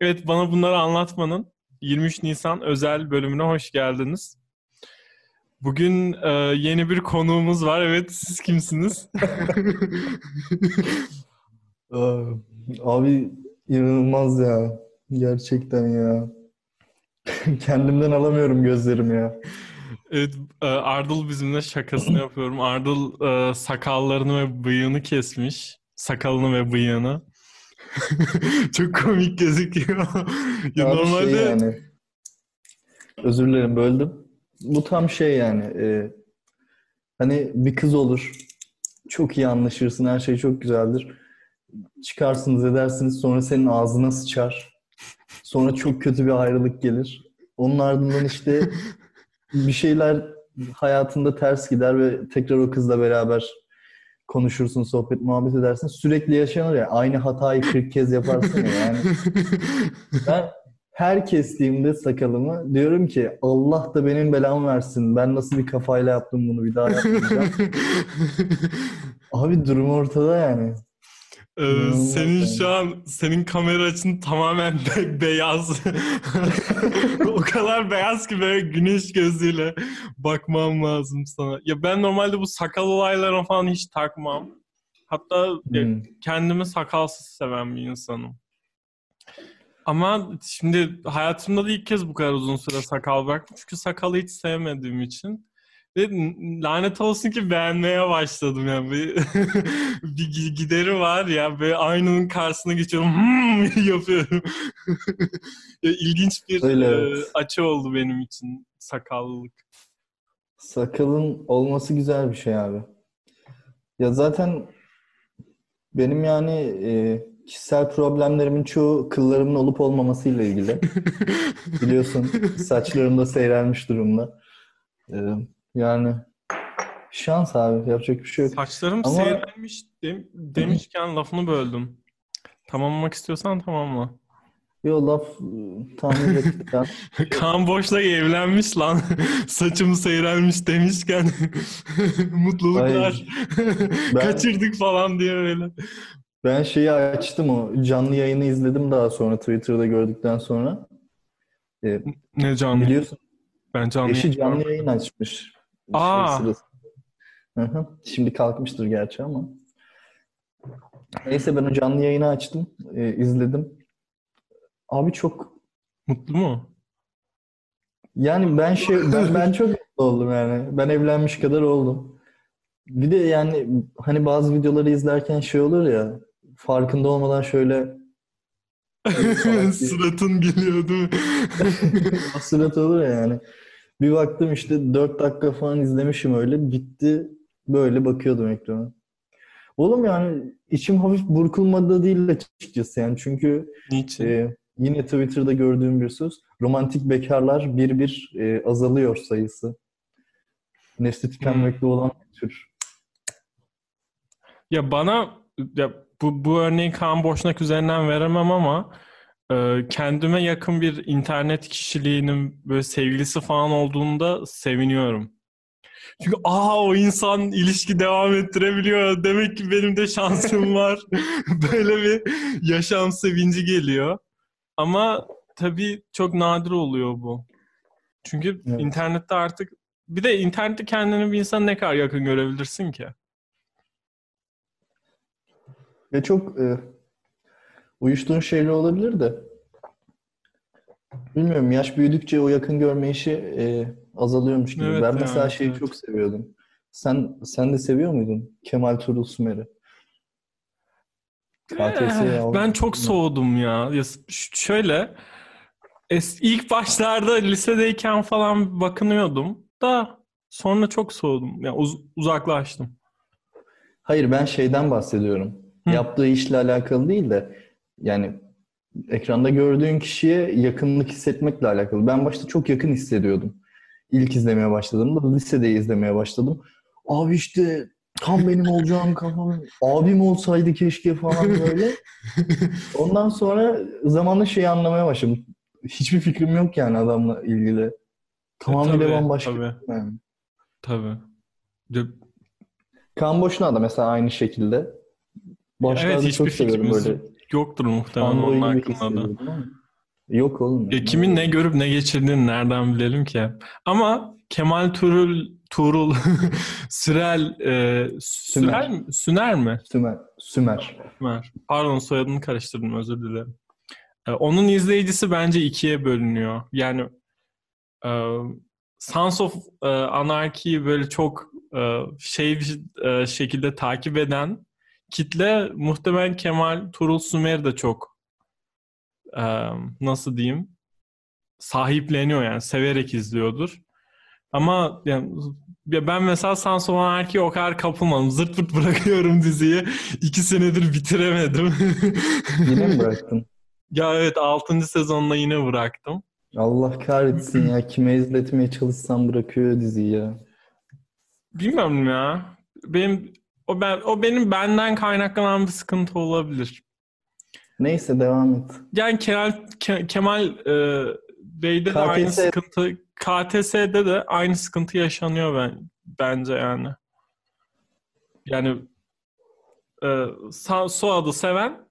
Evet bana bunları anlatmanın 23 Nisan özel bölümüne hoş geldiniz. Bugün e, yeni bir konuğumuz var. Evet siz kimsiniz? Abi inanılmaz ya. Gerçekten ya. Kendimden alamıyorum gözlerim ya. Evet e, Ardıl bizimle şakasını yapıyorum. Ardıl e, sakallarını ve bıyığını kesmiş. Sakalını ve bıyığını. Çok komik gözüküyor. ya Abi normalde şey yani. Özür dilerim böldüm. Bu tam şey yani. e, hani bir kız olur. Çok iyi anlaşırsın. Her şey çok güzeldir. Çıkarsınız edersiniz. Sonra senin ağzına sıçar. Sonra çok kötü bir ayrılık gelir. Onun ardından işte bir şeyler hayatında ters gider ve tekrar o kızla beraber konuşursun, sohbet, muhabbet edersin. Sürekli yaşanır ya. Aynı hatayı 40 kez yaparsın ya. Yani ben her kestiğimde sakalımı diyorum ki Allah da benim belamı versin. Ben nasıl bir kafayla yaptım bunu bir daha yapmayacağım. Abi durum ortada yani. Ee, senin şu an senin kamera açın tamamen be- beyaz. o kadar beyaz ki böyle güneş gözüyle bakmam lazım sana. Ya ben normalde bu sakal olaylarına falan hiç takmam. Hatta Hmm. kendimi sakalsız seven bir insanım. Ama şimdi hayatımda da ilk kez bu kadar uzun süre sakal bıraktım. Çünkü sakalı hiç sevmediğim için. Ve lanet olsun ki beğenmeye başladım yani. Bir, bir gi- gideri var ya böyle aynanın karşısına geçiyorum hmm yapıyorum. ya, ilginç bir Öyle, e, evet. açı oldu benim için sakallılık. Sakalın olması güzel bir şey abi. Ya zaten benim yani e, kişisel problemlerimin çoğu kıllarımın olup olmamasıyla ilgili. Biliyorsun saçlarım da seyrelmiş durumda. E, yani şans abi yapacak bir şey yok. Saçlarım Ama- seyrelmiş dem- demişken lafını böldüm. Tamamlamak istiyorsan tamamla. Yo laf e, tahmin ettikten Kaan Boş'la evlenmiş lan. Saçım seyrelmiş demişken mutluluklar. Ben- Kaçırdık falan diye öyle. ben şeyi açtım o canlı yayını izledim daha sonra Twitter'da gördükten sonra. E, Ne canlı? biliyorsun Ben canlı. Eşi canlı yayın açmış. Aa. Şey hı. Şimdi kalkmıştır gerçi ama. Neyse ben o canlı yayını açtım. e, izledim. Abi çok Mutlu mu? yani ben şey ben, ben çok mutlu oldum yani. Ben evlenmiş kadar oldum. Bir de yani hani bazı videoları izlerken şey olur ya farkında olmadan şöyle Suratın geliyor değil mi? Hasret olur ya yani. Bir baktım işte 4 dakika falan izlemişim öyle. Bitti. Böyle bakıyordum ekrana. Oğlum yani içim hafif burkulmadı değil açıkçası yani. Çünkü Niçin? e, yine Twitter'da gördüğüm bir söz. Romantik bekarlar bir bir e, azalıyor sayısı. Nesli tükenmekte olan bir tür. Ya bana ya bu, bu örneği Kaan Boşnak üzerinden veremem ama kendime yakın bir internet kişiliğinin böyle sevgilisi falan olduğunda seviniyorum. Çünkü aa o insan ilişki devam ettirebiliyor. Demek ki benim de şansım var. Böyle bir yaşam sevinci geliyor. Ama tabii çok nadir oluyor bu. Çünkü Evet. internette artık bir de internette kendini bir insan ne kadar yakın görebilirsin ki? Ve çok e, uyuştuğun şeyler olabilir de bilmiyorum yaş büyüdükçe o yakın görme işi e, azalıyormuş gibi. Evet ben mesela şeyi evet. çok seviyordum. Sen sen de seviyor muydun? Kemal Tuğrul Sümer'i. Eh, ya. ben çok soğudum ya. Ya şöyle es- ilk başlarda lisedeyken falan bakınıyordum da sonra çok soğudum. Ya uz- uzaklaştım. Hayır ben şeyden bahsediyorum. Hı. Yaptığı işle alakalı değil de yani ekranda gördüğün kişiye yakınlık hissetmekle alakalı. Ben başta çok yakın hissediyordum. İlk izlemeye başladığımda lisede izlemeye başladım. Abi işte tam benim olacağım kafam. Abim olsaydı keşke falan böyle. Ondan sonra zamanla şeyi anlamaya başladım. Hiçbir fikrim yok yani adamla ilgili. Tamamıyla tabii, bambaşka. tabii. Yani. Tabii. Kaan Boşna da mesela aynı şekilde. Evet Başlarda hiçbir çok seviyorum böyle. Yoktur muhtemelen onun hakkında da. Yok oğlum. Ya kimin ne görüp ne geçirdiğini nereden bilelim ki? Ama Kemal Turul Tuğrul Sürel e, Sürer mi? Süner mi? Sümer. Sümer. Sümer. Pardon soyadını karıştırdım özür dilerim. E, onun izleyicisi bence ikiye bölünüyor. Yani e, Sons of e, Anarchy'yi böyle çok e, şey e, şekilde takip eden kitle muhtemelen Kemal Turul Sümer'i de çok e, nasıl diyeyim sahipleniyor yani severek izliyordur. Ama yani ben mesela Sons of Anarchy'ye o kadar kapılmadım. Zırt pırt bırakıyorum diziyi. İki senedir bitiremedim. Yine mi bıraktın? ya evet 6. sezonla yine bıraktım. Allah kahretsin ya. Kime izletmeye çalışsam bırakıyor diziyi ya. Bilmiyorum ya. Benim o ben o benim benden kaynaklanan bir sıkıntı olabilir. Neyse devam et. Yani Kemal Ke, Kemal e, Bey'de de aynı KTS sıkıntı KTS'de de aynı sıkıntı yaşanıyor ben bence yani. Yani e, Suad'ı seven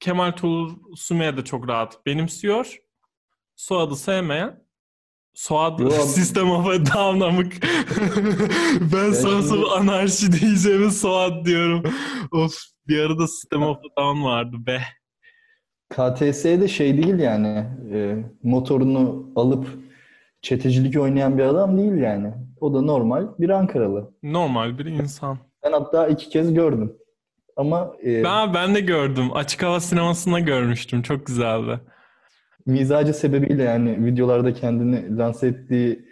Kemal Tuğrul Sümer'i de çok rahat benimsiyor. Suad'ı sevmeyen Suad Yo. System of a Down'amık. ben Ben sana şimdi- anarşi diyeceğimi Suad diyorum. of bir arada System of a Down vardı be. KTS'de şey değil yani. e, motorunu alıp çetecilik oynayan bir adam değil yani. O da normal bir Ankaralı. Normal bir insan. Ben hatta iki kez gördüm. Ama e, Ben, ben de gördüm. Açık hava sinemasında görmüştüm. Çok güzeldi. Mizacı sebebiyle yani videolarda kendini lanse ettiği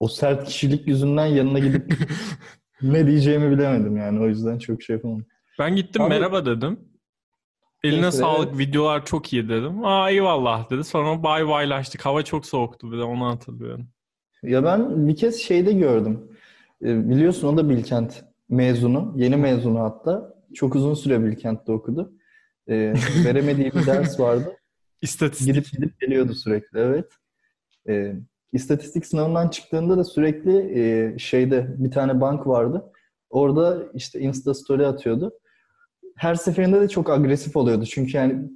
o sert kişilik yüzünden yanına gidip ne diyeceğimi bilemedim yani. O yüzden çok şey yapamadım. Ben gittim Abi- merhaba dedim. Eline Neyse, sağlık evet. videolar çok iyi dedim. Aa eyvallah dedi. Sonra bay baylaştık. Hava çok soğuktu bir de onu hatırlıyorum. Ya ben bir kez şeyde gördüm. E, biliyorsun o da Bilkent mezunu. Yeni mezunu hatta. Çok uzun süre Bilkent'te okudu. E, veremediği bir ders vardı. İstatistik. Gidip gidip geliyordu sürekli. Evet. E, istatistik sınavından çıktığında da sürekli e, şeyde bir tane bank vardı. Orada işte Insta story atıyordu. Her seferinde de çok agresif oluyordu. Çünkü yani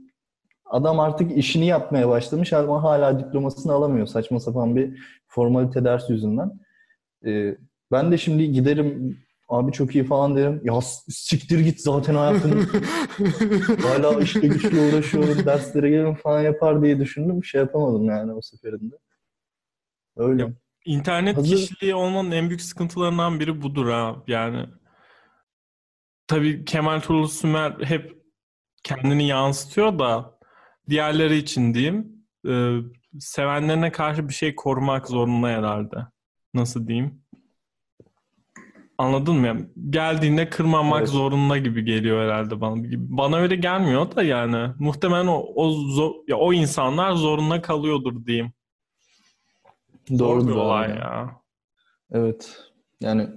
adam artık işini yapmaya başlamış ama hala diplomasını alamıyor saçma sapan bir formalite ders yüzünden. E, ben de şimdi giderim abi çok iyi falan derim. Ya siktir git zaten hayatım hala işle güçle uğraşıyorum, derslere gelirim falan yapar diye düşündüm. Bir şey yapamadım yani o seferinde. Öyle. Ya, İnternet Hazır- kişiliği olmanın en büyük sıkıntılarından biri budur ha. Yani tabii Kemal Turul Sümer hep kendini yansıtıyor da diğerleri için diyeyim e, sevenlerine karşı bir şey korumak zorunda herhalde. Nasıl diyeyim? Anladın mı? Geldiğinde kırmamak Evet. zorunda gibi geliyor herhalde bana. Bana öyle gelmiyor da yani. Muhtemelen o o, zo- ya o insanlar zorunda kalıyordur diyeyim. Zor Doğru bir olay ya. Evet. Yani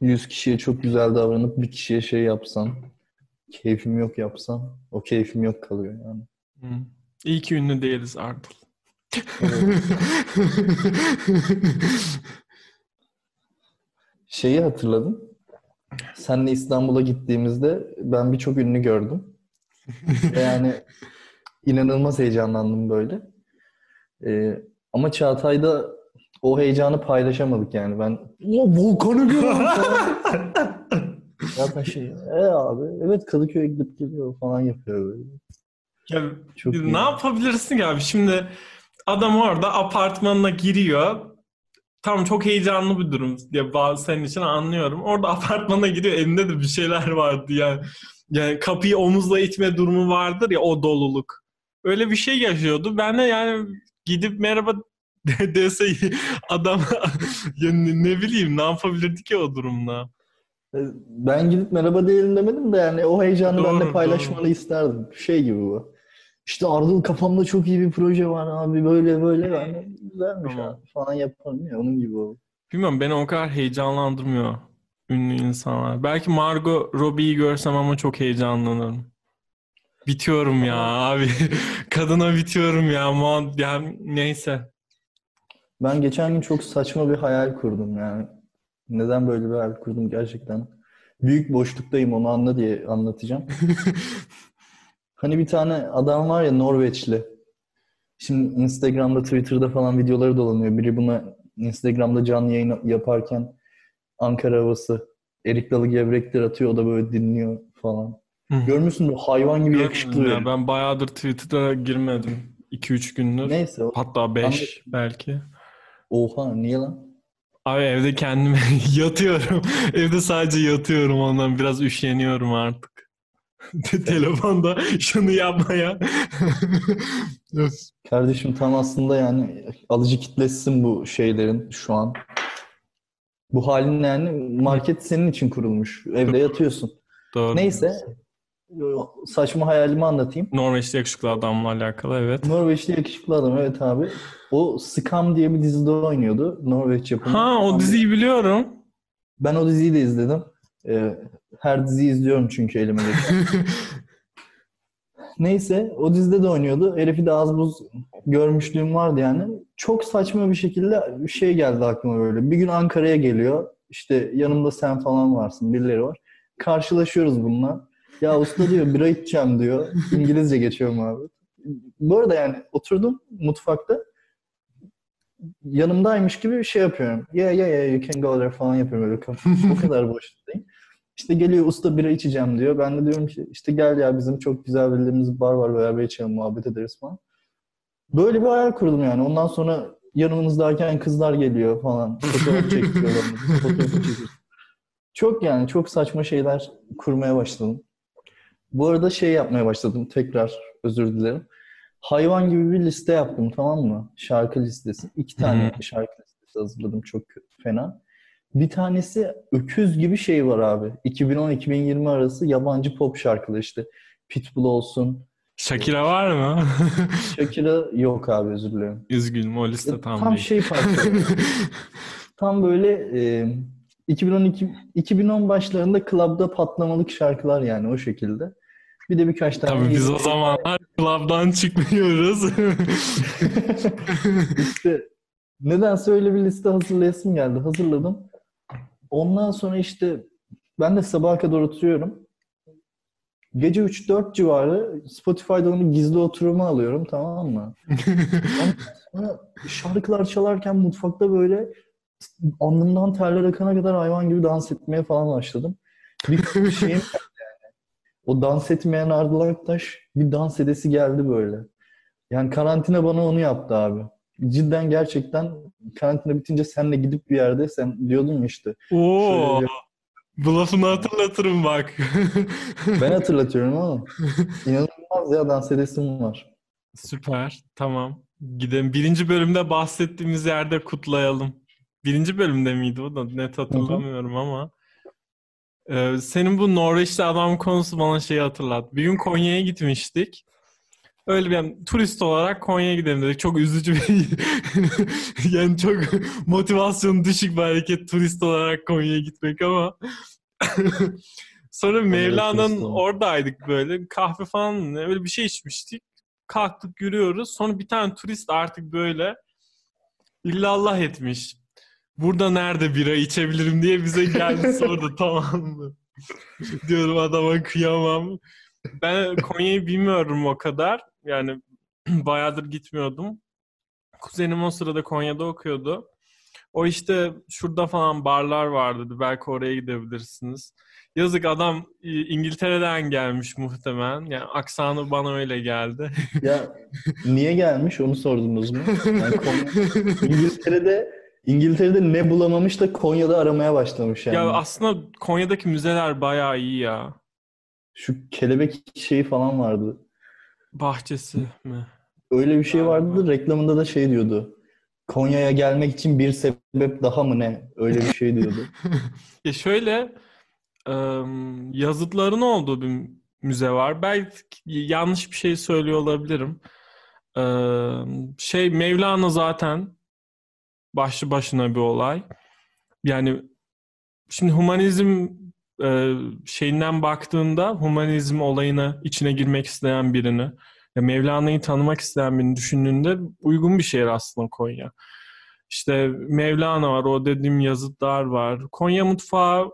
100 kişiye çok güzel davranıp bir kişiye şey yapsan, keyfim yok yapsan, o keyfim yok kalıyor yani. Hı. İyi ki ünlü değiliz Ardıl. Şeyi hatırladım. Senle İstanbul'a gittiğimizde ben birçok ünlü gördüm. Ve yani inanılmaz heyecanlandım böyle. Ee, ama Çağatay'da o heyecanı paylaşamadık yani. Ben o Volkan'ı görüyorum falan. Zaten şey, e abi evet Kadıköy'e gidip geliyor falan yapıyor böyle. Ya, Çok iyi. ne yapabilirsin ki abi? Şimdi adam orada apartmanına giriyor. Tam çok heyecanlı bir durum diye bazı senin için anlıyorum. Orada apartmana giriyor elinde de bir şeyler vardı yani. Yani kapıyı omuzla itme durumu vardır ya o doluluk. Öyle bir şey yaşıyordu. Ben de yani gidip merhaba de- dese adam ya ne, bileyim ne yapabilirdi ki o durumda. E, Ben gidip merhaba diyelim demedim de yani o heyecanı Doğru, benimle paylaşmanı doğru. isterdim. Şey gibi bu. İşte Ardıl kafamda çok iyi bir proje var abi böyle böyle yani güzelmiş Tamam. abi falan yaparım ya onun gibi o. Bilmiyorum beni o kadar heyecanlandırmıyor ünlü insanlar. Belki Margot Robbie'yi görsem ama çok heyecanlanırım. Bitiyorum ya abi. Kadına bitiyorum ya. Man, yani neyse. Ben geçen gün çok saçma bir hayal kurdum yani. Neden böyle bir hayal kurdum gerçekten. Büyük boşluktayım onu anla diye anlatacağım. Hani bir tane adam var ya Norveçli. Şimdi Instagram'da, Twitter'da falan videoları dolanıyor. Biri buna Instagram'da canlı yayın yaparken Ankara havası, erik dalı gevrektir atıyor. O da böyle dinliyor falan. Görmüşsün bu hayvan gibi yakışıklı. Ya ben bayağıdır Twitter'a girmedim. 2-3 gündür. Neyse. Hatta 5 belki. Oha niye lan? Abi evde kendime yatıyorum. Evde sadece yatıyorum ondan biraz üşeniyorum artık. Telefonda şunu yapmaya. Yes. Kardeşim tam aslında yani alıcı kitlesisin bu şeylerin şu an. Bu halin yani market senin için kurulmuş. Evde yatıyorsun. Doğru. Neyse. Saçma hayalimi anlatayım. Norveçli yakışıklı adamla alakalı evet. Norveçli yakışıklı adam evet abi. O Scam diye bir dizide oynuyordu. Norveç yapımı. Ha o diziyi biliyorum. Ben o diziyi de izledim. Ee, her diziyi izliyorum çünkü elime. Neyse o dizide de oynuyordu. Herifi de az buz görmüşlüğüm vardı yani. Çok saçma bir şekilde bir şey geldi aklıma böyle. Bir gün Ankara'ya geliyor. İşte yanımda sen falan varsın. Birileri var. Karşılaşıyoruz bununla. Ya usta diyor bira içeceğim diyor. İngilizce geçiyorum abi. Bu arada yani oturdum mutfakta. Yanımdaymış gibi bir şey yapıyorum. Yeah yeah yeah you can go there falan yapıyorum böyle. O kadar boşluktayım. İşte geliyor usta bira içeceğim diyor. Ben de diyorum ki işte gel ya bizim çok güzel bildiğimiz bar var beraber içelim muhabbet ederiz falan. Böyle bir hayal kurdum yani. Ondan sonra yanımızdayken kızlar geliyor falan. Fotoğraf çekiyorlar. Çok yani çok saçma şeyler kurmaya başladım. Bu arada şey yapmaya başladım tekrar özür dilerim. Hayvan gibi bir liste yaptım tamam mı? Şarkı listesi. İki tane şarkı listesi hazırladım çok fena. Bir tanesi öküz gibi şey var abi. 2010-2020 arası yabancı pop şarkılar işte. Pitbull olsun. Shakira var mı? Shakira yok abi özür dilerim. Üzgünüm o liste tam, Tam değil. şey parçası. Tam böyle e, 2012 2010 başlarında klubda patlamalık şarkılar yani o şekilde. Bir de birkaç tane Tabii biz o zamanlar club'dan çıkmıyoruz. İşte nedense öyle bir liste hazırlayasım geldi. Hazırladım. Ondan sonra işte ben de sabaha kadar oturuyorum. Gece 3-4 civarı Spotify'da onu gizli oturuma alıyorum tamam mı? Sonra şarkılar çalarken mutfakta böyle alnımdan terler akana kadar hayvan gibi dans etmeye falan başladım. Bir şeyim yani. O dans etmeyen Ardıl Aktaş bir dans edesi geldi böyle. Yani karantina bana onu yaptı abi. Cidden gerçekten karantina bitince senle gidip bir yerde sen diyordun ya işte. Oo, Şöyle- bu lafını hatırlatırım bak. Ben hatırlatıyorum ama inanılmaz ya dans edesim var. Süper, tamam. Gidelim. Birinci bölümde bahsettiğimiz yerde kutlayalım. Birinci bölümde miydi o da net hatırlamıyorum ama. Ee, senin bu Norveçli adam konusu bana şeyi hatırlat. Bir gün Konya'ya gitmiştik. Öyle bir yani, turist olarak Konya'ya gidelim dedik. Çok üzücü bir yani çok motivasyon düşük bir hareket turist olarak Konya'ya gitmek ama sonra Mevlana'nın oradaydık böyle kahve falan ne öyle bir şey içmiştik. Kalktık yürüyoruz. Sonra bir tane turist artık böyle illallah etmiş. Burada nerede bira içebilirim diye bize geldi sordu tamam mı? Diyorum adama kıyamam. Ben Konya'yı bilmiyorum o kadar. Yani bayağıdır gitmiyordum. Kuzenim o sırada Konya'da okuyordu. O işte şurada falan barlar var dedi. Belki oraya gidebilirsiniz. Yazık adam İngiltere'den gelmiş muhtemelen. Yani aksanı bana öyle geldi. Ya niye gelmiş onu sordunuz mu? Yani Konya- İngiltere'de İngiltere'de ne bulamamış da Konya'da aramaya başlamış yani. Ya aslında Konya'daki müzeler bayağı iyi ya. Şu kelebek şeyi falan vardı. Bahçesi mi? Öyle bir şey vardı. Reklamında da şey diyordu. Konya'ya gelmek için bir sebep daha mı ne? Öyle bir şey diyordu. Ya şöyle yazıtların olduğu bir müze var. Belki yanlış bir şey söylüyor olabilirim. Im, Şey Mevlana zaten başlı başına bir olay. Yani şimdi humanizm e, şeyinden baktığında humanizm olayına içine girmek isteyen birini ya Mevlana'yı tanımak isteyen birini düşündüğünde uygun bir şehir aslında Konya. İşte Mevlana var, o dediğim yazıtlar var. Konya mutfağı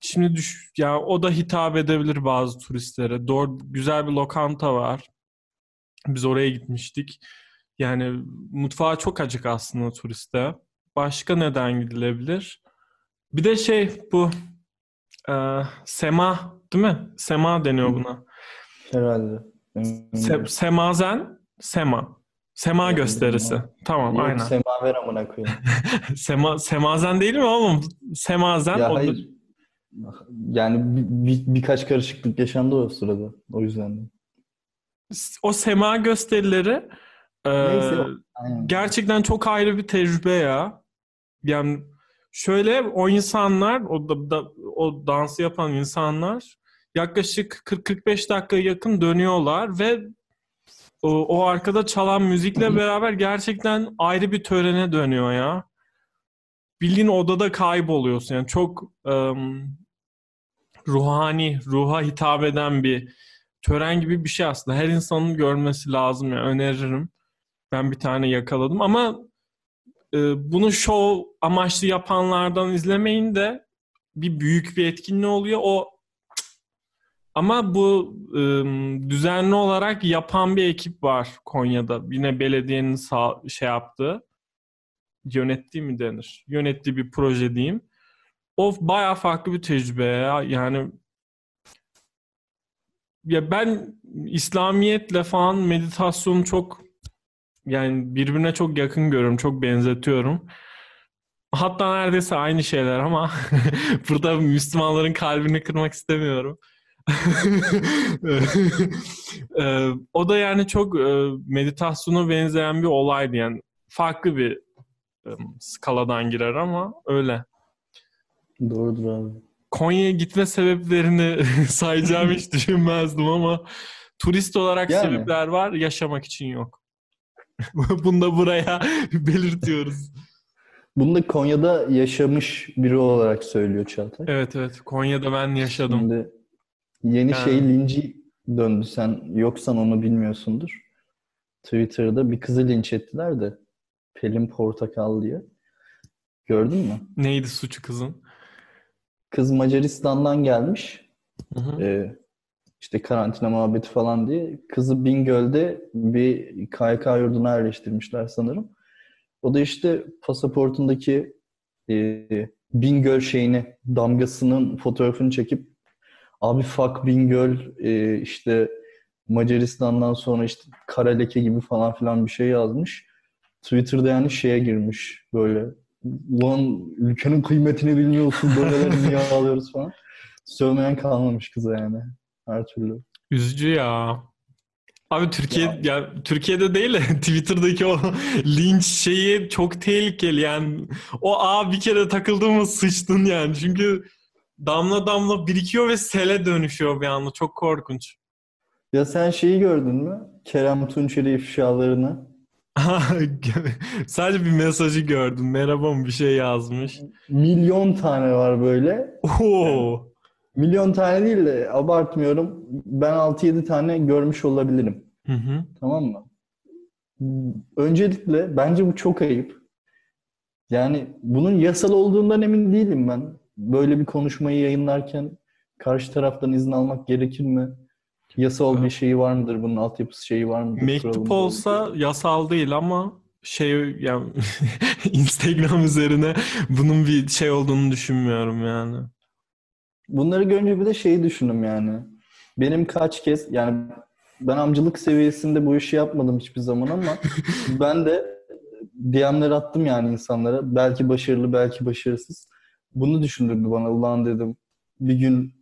Şimdi düş ya o da hitap edebilir bazı turistlere. Doğru güzel bir lokanta var. Biz oraya gitmiştik. Yani mutfağı çok acık aslında turiste. Başka neden gidilebilir? Bir de şey bu e, sema değil mi? Sema deniyor buna. Herhalde. Se, semazen, sema. Sema gösterisi. Tamam Yok, aynen. semaver amına koyayım. Sema, semazen değil mi oğlum? Semazen. Ya da- hayır. Yani bir, bir- birkaç karışıklık yaşandı o sırada. O yüzden. de. o sema gösterileri e, Neyse, Aynen. gerçekten çok ayrı bir tecrübe ya. Yani şöyle o insanlar, o da, da- o dansı yapan insanlar yaklaşık 40-45 dakika yakın dönüyorlar ve o, o arkada çalan müzikle beraber gerçekten ayrı bir törene dönüyor ya. Bildiğin odada kayboluyorsun. Yani çok ım, ruhani, ruha hitap eden bir tören gibi bir şey aslında. Her insanın görmesi lazım ya. Öneririm. Ben bir tane yakaladım ama e, bunu show amaçlı yapanlardan izlemeyin de bir büyük bir etkinliği oluyor. O ama bu e, düzenli olarak yapan bir ekip var Konya'da. Yine belediyenin sağ, şey yaptığı, yönettiği mi denir? Yönettiği bir proje diyeyim. O bayağı farklı bir tecrübe ya. Yani ya ben İslamiyetle falan meditasyonu çok yani birbirine çok yakın görüyorum, çok benzetiyorum. Hatta neredeyse aynı şeyler ama burada Müslümanların kalbini kırmak istemiyorum. Ee, o da yani çok e, meditasyona benzeyen bir olaydı yani farklı bir e, skaladan girer ama öyle. Doğrudur abi. Konya'ya gitme sebeplerini sayacağımı hiç düşünmezdim ama turist olarak Yani. sebepler var, yaşamak için yok. Bunu da buraya belirtiyoruz. Bunu da Konya'da yaşamış biri olarak söylüyor Çağatay. Evet evet, Konya'da ben yaşadım. Şimdi yeni Yani- şey linci döndü. Sen yoksan onu bilmiyorsundur. Twitter'da bir kızı linç ettiler de Pelin Portakal diye. Gördün mü? Neydi suçu kızın? Kız Macaristan'dan gelmiş. Hı hı. Ee, işte karantina muhabbeti falan diye. Kızı Bingöl'de bir KYK yurduna yerleştirmişler sanırım. O da işte pasaportundaki e, Bingöl şeyini, damgasının fotoğrafını çekip abi fuck Bingöl e, işte Macaristan'dan sonra işte kara leke gibi falan filan bir şey yazmış. Twitter'da yani şeye girmiş böyle ulan ülkenin kıymetini bilmiyorsun böyleleri niye alıyoruz falan. Sövmeyen kalmamış kıza yani her türlü. Üzücü ya. Abi Türkiye Ya. ya Türkiye'de değil de Twitter'daki o linç şeyi çok tehlikeli yani. O a bir kere takıldın mı sıçtın yani. Çünkü damla damla birikiyor ve sele dönüşüyor bir anda. Çok korkunç. Ya sen şeyi gördün mü? Kerem Tunçeri ifşalarını. Sadece bir mesajı gördüm. Merhaba mı bir şey yazmış. Milyon tane var böyle. Oo. Milyon tane değil de abartmıyorum. Ben 6-7 tane görmüş olabilirim. Hı hı. Tamam mı? Öncelikle bence bu çok ayıp. Yani bunun yasal olduğundan emin değilim ben. Böyle bir konuşmayı yayınlarken karşı taraftan izin almak gerekir mi? Yasal bir şeyi var mıdır? Bunun altyapısı şeyi var mıdır? Mektup olsa yasal değil ama şey yani Instagram üzerine bunun bir şey olduğunu düşünmüyorum yani. Bunları görünce bir de şeyi düşündüm yani. Benim kaç kez yani ben amcılık seviyesinde bu işi yapmadım hiçbir zaman ama ben de DM'ler attım yani insanlara. Belki başarılı, belki başarısız. Bunu düşündürdü bana. Ulan dedim bir gün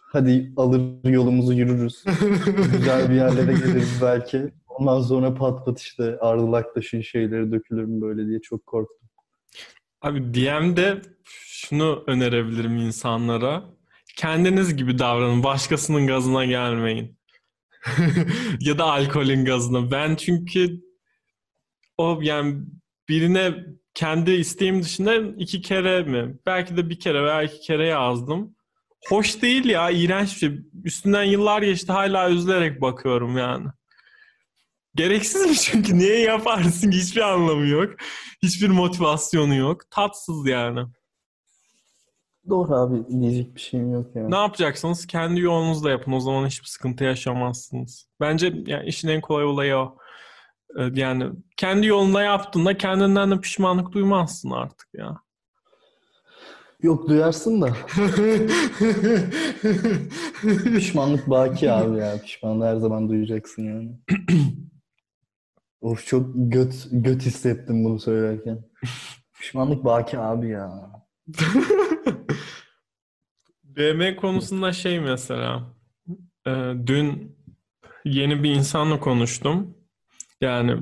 hadi alır yolumuzu yürürüz. Güzel bir yerlere geliriz belki. Ondan sonra pat pat işte Ardıl Aktaş'ın şeyleri dökülür mü böyle diye çok korktum. Abi DM'de şunu önerebilirim insanlara. Kendiniz gibi davranın. Başkasının gazına gelmeyin. ya da alkolün gazına. Ben çünkü o yani birine kendi isteğim dışında iki kere mi? Belki de bir kere veya iki kere yazdım. Hoş değil ya. iğrenç bir şey. Üstünden yıllar geçti. Hala üzülerek bakıyorum yani. Gereksiz mi çünkü? Niye yaparsın? Hiçbir anlamı yok. Hiçbir motivasyonu yok. Tatsız yani. Doğru abi diyecek bir şeyim yok yani. Ne yapacaksınız? Kendi yolunuzla yapın. O zaman hiçbir sıkıntı yaşamazsınız. Bence yani işin en kolay olayı o. Ee, Yani kendi yolunda yaptığında kendinden de pişmanlık duymazsın artık ya. Yok duyarsın da pişmanlık baki abi ya. Pişmanlığı her zaman duyacaksın yani. Of çok göt göt hissettim bunu söylerken. Pişmanlık baki abi ya. BM konusunda şey mesela e, dün yeni bir insanla konuştum. Yani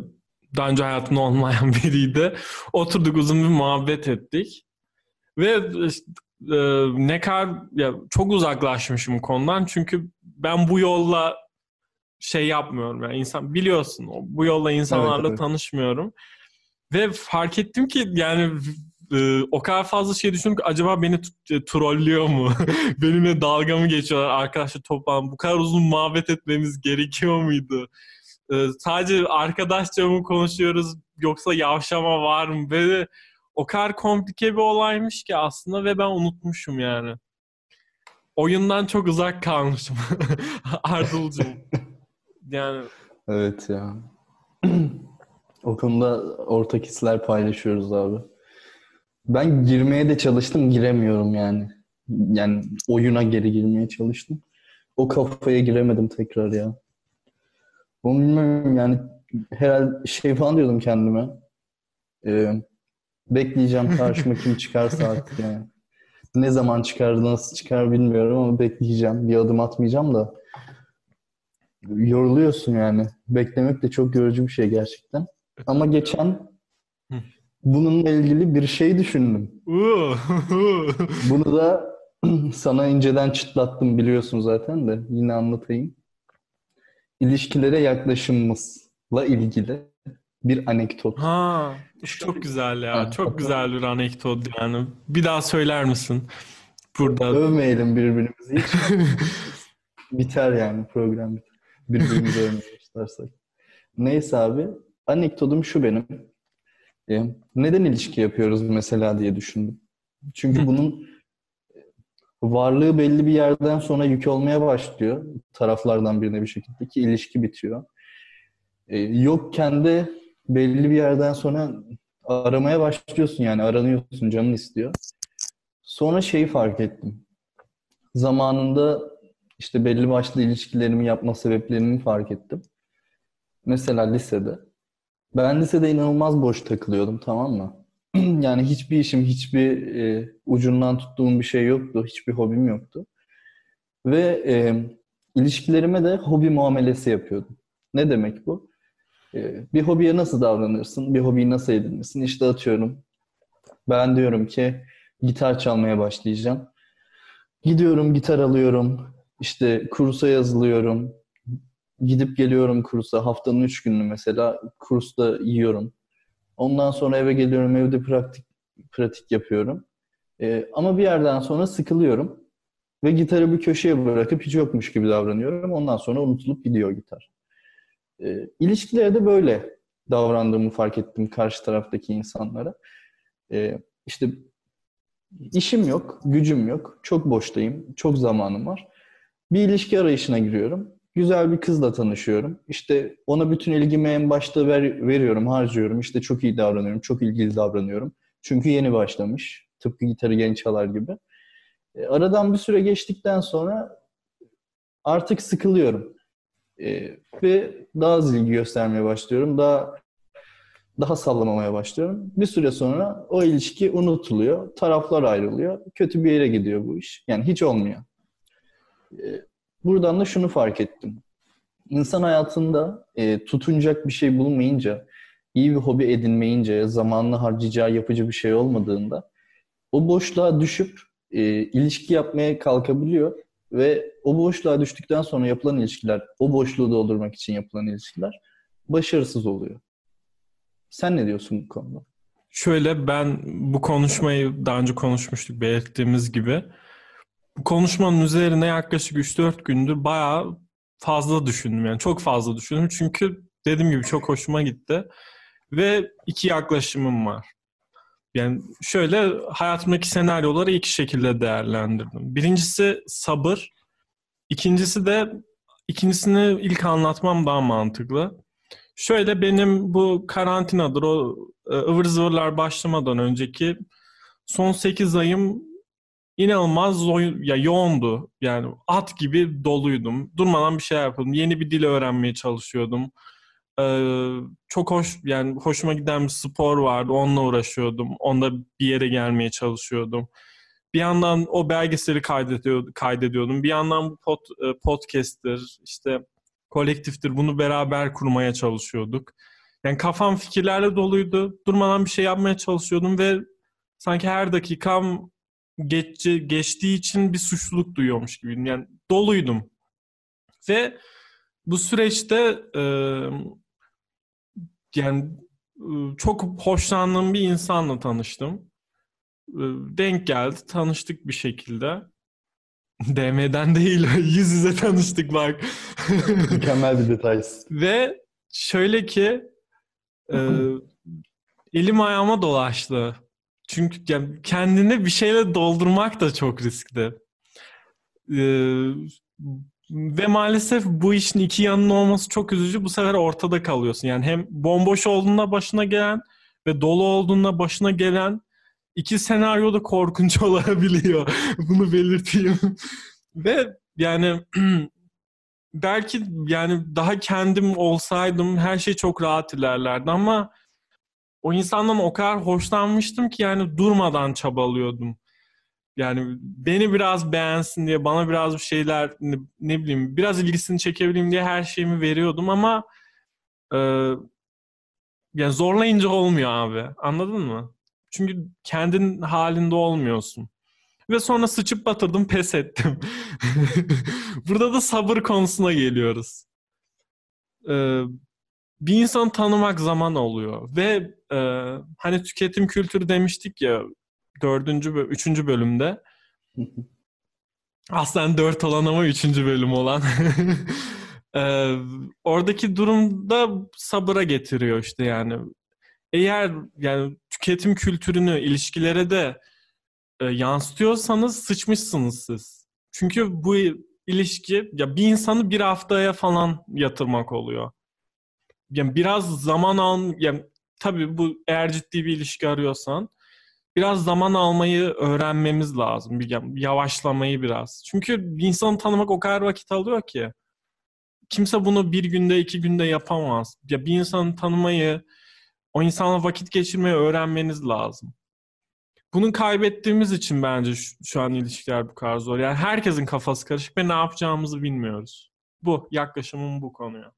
daha önce hayatımda olmayan biriydi. Oturduk uzun bir muhabbet ettik. Ve işte, e, ne kadar ya çok uzaklaşmışım konudan çünkü ben bu yolla şey yapmıyorum yani insan biliyorsun bu yolla insanlarla evet. tanışmıyorum ve fark ettim ki yani e, o kadar fazla şey düşündüm ki acaba beni t- trollüyor mu? Benimle dalga mı geçiyorlar arkadaşlar toplam bu kadar uzun muhabbet etmemiz gerekiyor muydu? E, sadece arkadaşça mı konuşuyoruz yoksa yavşama var mı? Böyle o kadar komplike bir olaymış ki aslında ve ben unutmuşum yani. Oyundan çok uzak kalmışım. Ardılcım. Yani Evet ya. O konuda ortak hisler paylaşıyoruz abi. Ben girmeye de çalıştım, giremiyorum yani. Yani oyuna geri girmeye çalıştım. O kafaya giremedim tekrar ya. Onu bilmiyorum yani herhalde şey falan diyordum kendime. Ee, bekleyeceğim karşıma kim çıkarsa artık yani. Ne zaman çıkar, nasıl çıkar bilmiyorum ama bekleyeceğim. Bir adım atmayacağım da. Yoruluyorsun yani. Beklemek de çok yorucu bir şey gerçekten. Ama geçen. Bununla ilgili bir şey düşündüm. Bunu da sana inceden çıtlattım biliyorsun zaten de yine anlatayım. İlişkilere yaklaşımımızla ilgili bir anekdot. Ha, çok güzel ya. Ha, Çok güzel bir anekdot yani. Bir daha söyler misin? Burada. Övmeyelim birbirimizi hiç. Biter yani program biter. Birbirimizi övmeye başlarsak. Neyse abi. Anekdotum şu benim. E, neden ilişki yapıyoruz mesela diye düşündüm. Çünkü bunun varlığı belli bir yerden sonra yük olmaya başlıyor. Taraflardan birine bir şekilde ki ilişki bitiyor. E, yokken de belli bir yerden sonra aramaya başlıyorsun yani aranıyorsun canın istiyor. Sonra şeyi fark ettim. Zamanında işte belli başlı ilişkilerimi yapma sebeplerini fark ettim. Mesela lisede. Ben lisede inanılmaz boş takılıyordum tamam mı? Yani hiçbir işim, hiçbir e, ucundan tuttuğum bir şey yoktu. Hiçbir hobim yoktu. Ve e, ilişkilerime de hobi muamelesi yapıyordum. Ne demek bu? E, bir hobiye nasıl davranırsın? Bir hobiyi nasıl edinirsin? İşte atıyorum. Ben diyorum ki gitar çalmaya başlayacağım. Gidiyorum gitar alıyorum. İşte kursa yazılıyorum. Gidip geliyorum kursa. Haftanın üç gününü mesela kursta yiyorum. Ondan sonra eve geliyorum. Evde pratik pratik yapıyorum. Ee, ama bir yerden sonra sıkılıyorum. Ve gitarı bir köşeye bırakıp hiç yokmuş gibi davranıyorum. Ondan sonra unutulup gidiyor gitar. Ee, ilişkilere de böyle davrandığımı fark ettim karşı taraftaki insanlara. Ee, işte işim yok, gücüm yok, çok boştayım, çok zamanım var. Bir ilişki arayışına giriyorum. Güzel bir kızla tanışıyorum. İşte ona bütün ilgimi en başta ver, veriyorum, harcıyorum. İşte çok iyi davranıyorum, çok ilgili davranıyorum. Çünkü yeni başlamış. Tıpkı gitarı genç çalar gibi. E, aradan bir süre geçtikten sonra artık sıkılıyorum. E, ve daha az ilgi göstermeye başlıyorum. Daha daha sallamamaya başlıyorum. Bir süre sonra o ilişki unutuluyor. Taraflar ayrılıyor. Kötü bir yere gidiyor bu iş. Yani hiç olmuyor. Ee, Buradan da şunu fark ettim. İnsan hayatında e, tutunacak bir şey bulmayınca, iyi bir hobi edinmeyince, zamanını harcayacağı yapıcı bir şey olmadığında o boşluğa düşüp e, ilişki yapmaya kalkabiliyor ve o boşluğa düştükten sonra yapılan ilişkiler, o boşluğu doldurmak için yapılan ilişkiler başarısız oluyor. Sen ne diyorsun bu konuda? Şöyle ben bu konuşmayı daha önce konuşmuştuk belirttiğimiz gibi. Bu konuşmanın üzerine yaklaşık 3-4 gündür bayağı fazla düşündüm. Yani çok fazla düşündüm. Çünkü dediğim gibi çok hoşuma gitti. Ve iki yaklaşımım var. Yani şöyle hayatımdaki senaryoları iki şekilde değerlendirdim. Birincisi sabır. İkincisi de ikincisini ilk anlatmam daha mantıklı. Şöyle benim bu karantinadır o e, ıvır zıvırlar başlamadan önceki son 8 ayım inanılmaz ya yoğundu. Yani at gibi doluydum. Durmadan bir şey yapıyordum. Yeni bir dil öğrenmeye çalışıyordum. Ee, çok hoş yani hoşuma giden bir spor vardı. Onunla uğraşıyordum. Onda bir yere gelmeye çalışıyordum. Bir yandan o belgeseli kaydediyordum. kaydediyordum. Bir yandan bu pod, e, podcast'tir, işte kolektiftir. Bunu beraber kurmaya çalışıyorduk. Yani kafam fikirlerle doluydu. Durmadan bir şey yapmaya çalışıyordum ve sanki her dakikam geçti, geçtiği için bir suçluluk duyuyormuş gibiydim. Yani doluydum. Ve bu süreçte e, yani e, çok hoşlandığım bir insanla tanıştım. E, denk geldi, tanıştık bir şekilde. DM'den değil, yüz yüze tanıştık bak. Mükemmel bir detay. Ve şöyle ki e, elim ayağıma dolaştı. Çünkü yani kendini bir şeyle doldurmak da çok riskli. Ee, ve maalesef bu işin iki yanının olması çok üzücü. Bu sefer ortada kalıyorsun. Yani hem bomboş olduğunda başına gelen ve dolu olduğunda başına gelen iki senaryo da korkunç olabiliyor. Bunu belirteyim. ve yani belki yani daha kendim olsaydım her şey çok rahat ilerlerdi ama o insandan o kadar hoşlanmıştım ki yani durmadan çabalıyordum. Yani beni biraz beğensin diye, bana biraz bir şeyler ne, ne bileyim, biraz ilgisini çekebileyim diye her şeyimi veriyordum ama e, yani zorlayınca olmuyor abi. Anladın mı? Çünkü kendin halinde olmuyorsun. Ve sonra sıçıp batırdım, pes ettim. Burada da sabır konusuna geliyoruz. Ee, bir insan tanımak zaman oluyor ve e, hani tüketim kültürü demiştik ya dördüncü, üçüncü bölümde. Aslen dört olan ama üçüncü bölüm olan. E, oradaki durumda sabıra getiriyor işte yani. Eğer yani tüketim kültürünü ilişkilere de e, yansıtıyorsanız sıçmışsınız siz. Çünkü bu ilişki ya bir insanı bir haftaya falan yatırmak oluyor yani biraz zaman al yani tabii bu eğer ciddi bir ilişki arıyorsan biraz zaman almayı öğrenmemiz lazım. Bir yavaşlamayı biraz. Çünkü bir insanı tanımak o kadar vakit alıyor ki. Kimse bunu bir günde, iki günde yapamaz. Ya bir insanı tanımayı, o insanla vakit geçirmeyi öğrenmeniz lazım. Bunun kaybettiğimiz için bence şu, şu an ilişkiler bu kadar zor. Yani herkesin kafası karışık ve ne yapacağımızı bilmiyoruz. Bu yaklaşımım bu konuya.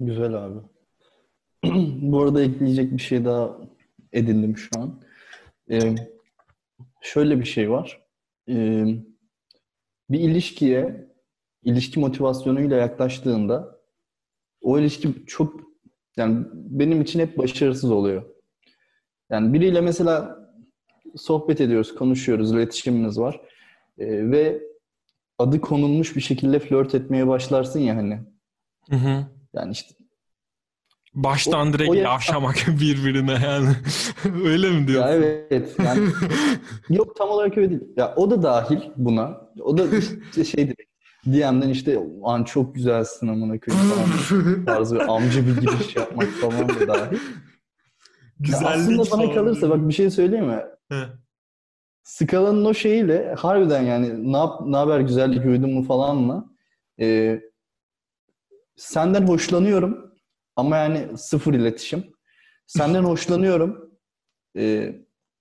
Güzel abi. Bu arada ekleyecek bir şey daha edindim şu an. Ee, şöyle bir şey var. Ee, bir ilişkiye ilişki motivasyonuyla yaklaştığında o ilişki çok yani benim için hep başarısız oluyor. Yani biriyle mesela sohbet ediyoruz, konuşuyoruz, iletişimimiz var. Ee, ve adı konulmuş bir şekilde flört etmeye başlarsın ya hani. Hı hı. Yani işte Baştan o, direkt o yavşamak birbirine yani. öyle mi diyorsun? Ya evet. Yani, yok tam olarak öyle değil. Ya o da dahil buna. O da işte şey direkt DM'den işte an çok güzelsin amına koyayım falan tarzı amca bir giriş yapmak falan da dahil. Güzellik aslında bana kalırsa bak bir şey söyleyeyim mi? Skalanın o şeyiyle harbiden yani ne, yap, ne haber güzellik uydun mu falanla e, senden hoşlanıyorum ama yani sıfır iletişim. Senden hoşlanıyorum e,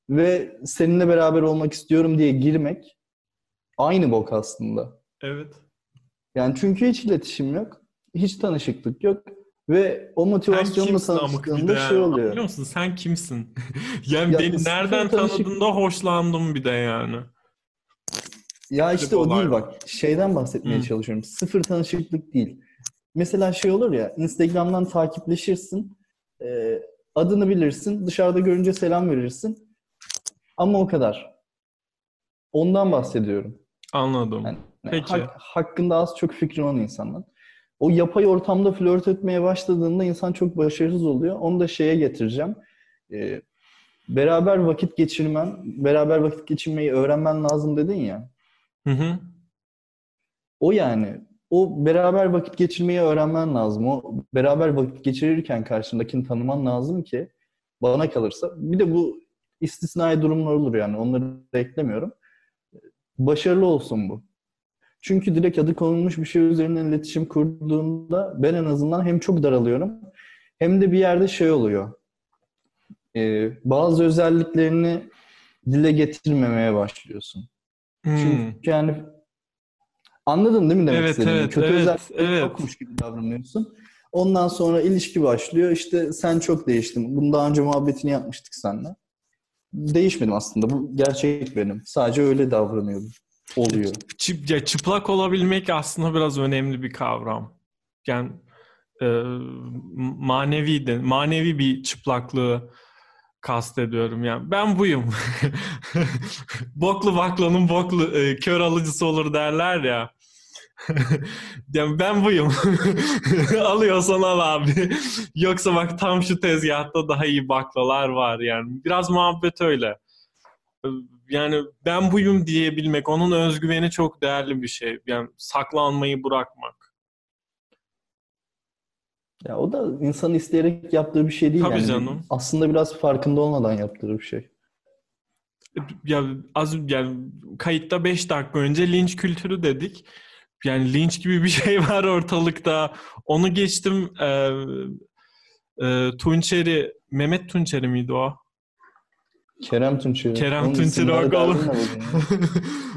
ve seninle beraber olmak istiyorum diye girmek aynı bok aslında. Evet. Yani çünkü hiç iletişim yok. Hiç tanışıklık yok. Ve o motivasyonla tanıştığında şey oluyor. Biliyor musun sen kimsin? yani ya, beni nereden tanışık... tanıdığında hoşlandım bir de yani. Ya işte o değil bak. Şeyden bahsetmeye Hı. çalışıyorum. Sıfır tanışıklık değil. Mesela şey olur ya Instagram'dan takipleşirsin. E, adını bilirsin. Dışarıda görünce selam verirsin. Ama o kadar. Ondan bahsediyorum. Anladım. Yani, Peki. Hak, hakkında az çok fikri olan insanlar. O yapay ortamda flört etmeye başladığında insan çok başarısız oluyor. Onu da şeye getireceğim. Ee, beraber vakit geçirmen, beraber vakit geçirmeyi öğrenmen lazım dedin ya. Hı hı. O yani o beraber vakit geçirmeyi öğrenmen lazım. O beraber vakit geçirirken karşındakini tanıman lazım ki bana kalırsa. Bir de bu istisnai durumlar olur yani. Onları da eklemiyorum. Başarılı olsun bu. Çünkü direkt adı konulmuş bir şey üzerinden iletişim kurduğunda ben en azından hem çok daralıyorum hem de bir yerde şey oluyor. Ee, bazı özelliklerini dile getirmemeye başlıyorsun. Hmm. Çünkü yani anladın değil mi demek Evet, istediğimi? evet, Kötü evet, özellikleri evet. yokmuş gibi davranıyorsun. Ondan sonra ilişki başlıyor. İşte sen çok değiştin. Bunu daha önce muhabbetini yapmıştık seninle. Değişmedim aslında. Bu gerçek benim. Sadece öyle davranıyordum. Oluyor. Çıp, ya çıplak olabilmek aslında biraz önemli bir kavram. Yani e, manevi de, manevi bir çıplaklığı kastediyorum yani. Ben buyum. Boklu baklanın boklu e, kör alıcısı olur derler ya. Yani ben buyum. Alıyorsan al abi. Yoksa bak tam şu tezgahta daha iyi baklalar var yani. Biraz muhabbet öyle. Yani ben buyum diyebilmek, onun özgüveni çok değerli bir şey. Yani saklanmayı bırakmak. Ya o da insan isteyerek yaptığı bir şey değil Tabii yani. canım. Aslında biraz farkında olmadan yaptığı bir şey. Ya az yani kayıtta 5 dakika önce linç kültürü dedik. Yani linç gibi bir şey var ortalıkta. Onu geçtim. E, e, Tunçeri, Mehmet Tunçeri miydi o? Kerem Tunçeri. Kerem Onun Tunçeri bak oğlum.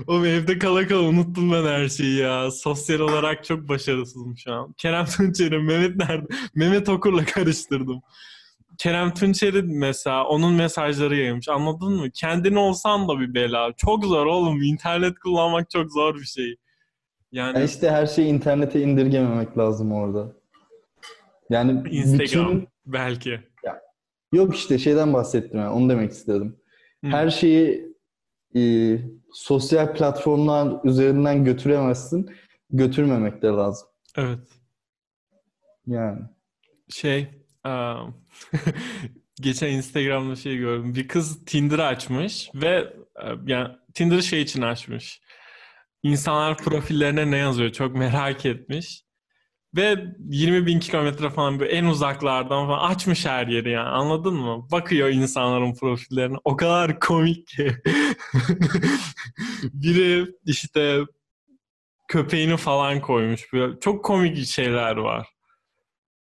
Oğlum evde kala kala unuttum ben her şeyi ya. Sosyal olarak çok başarısızım şu an. Kerem Tunçeri, Mehmet nerede? Mehmet Okur'la karıştırdım. Kerem Tunçeri mesela onun mesajları yaymış. Anladın mı? Kendin olsan da bir bela. Çok zor oğlum. İnternet kullanmak çok zor bir şey. Yani Yani işte her şeyi internete indirgememek lazım orada. Yani Instagram bütün belki. yok işte şeyden bahsettim yani onu demek istedim. Hı. Her şeyi e, sosyal platformlar üzerinden götüremezsin. Götürmemek de lazım. Evet. Yani. Şey, aa, geçen Instagram'da şey gördüm. Bir kız Tinder açmış ve yani Tinder'ı şey için açmış. İnsanlar profillerine ne yazıyor çok merak etmiş. Ve 20 bin kilometre falan böyle en uzaklardan falan açmış her yeri yani anladın mı? Bakıyor insanların profillerine. O kadar komik ki. Biri işte köpeğini falan koymuş. Böyle çok komik şeyler var.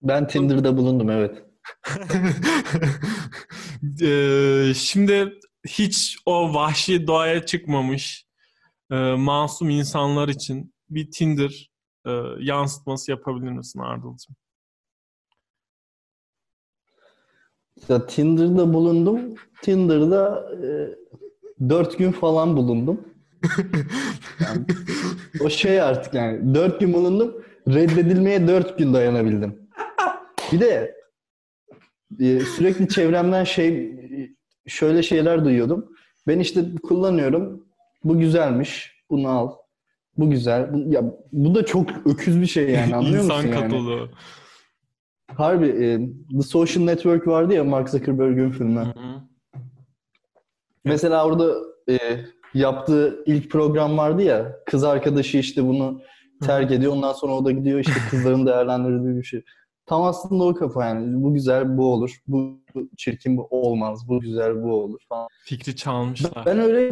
Ben Tinder'da bulundum evet. Eee, şimdi hiç o vahşi doğaya çıkmamış e, masum insanlar için bir Tinder e, yansıtması yapabilir misin Ardıl'cığım? Ya Tinder'da bulundum. Tinder'da e, 4 gün falan bulundum. Yani o şey artık yani 4 gün bulundum. Reddedilmeye 4 gün dayanabildim. Bir de e, sürekli çevremden şey şöyle şeyler duyuyordum. Ben işte kullanıyorum. Bu güzelmiş. Bunu al. Bu güzel. Bu, ya bu da çok öküz bir şey yani anlıyor İnsan musun yani? katılığı. Harbi e, The Social Network vardı ya Mark Zuckerberg'in filmi. Hı hı. Mesela orada e, yaptığı ilk program vardı ya kız arkadaşı işte bunu terk ediyor ondan sonra o da gidiyor işte kızların değerlendirdiği bir şey. Tam aslında o kafa yani bu güzel bu olur bu çirkin bu olmaz bu güzel bu olur falan. Fikri çalmışlar. Ben öyle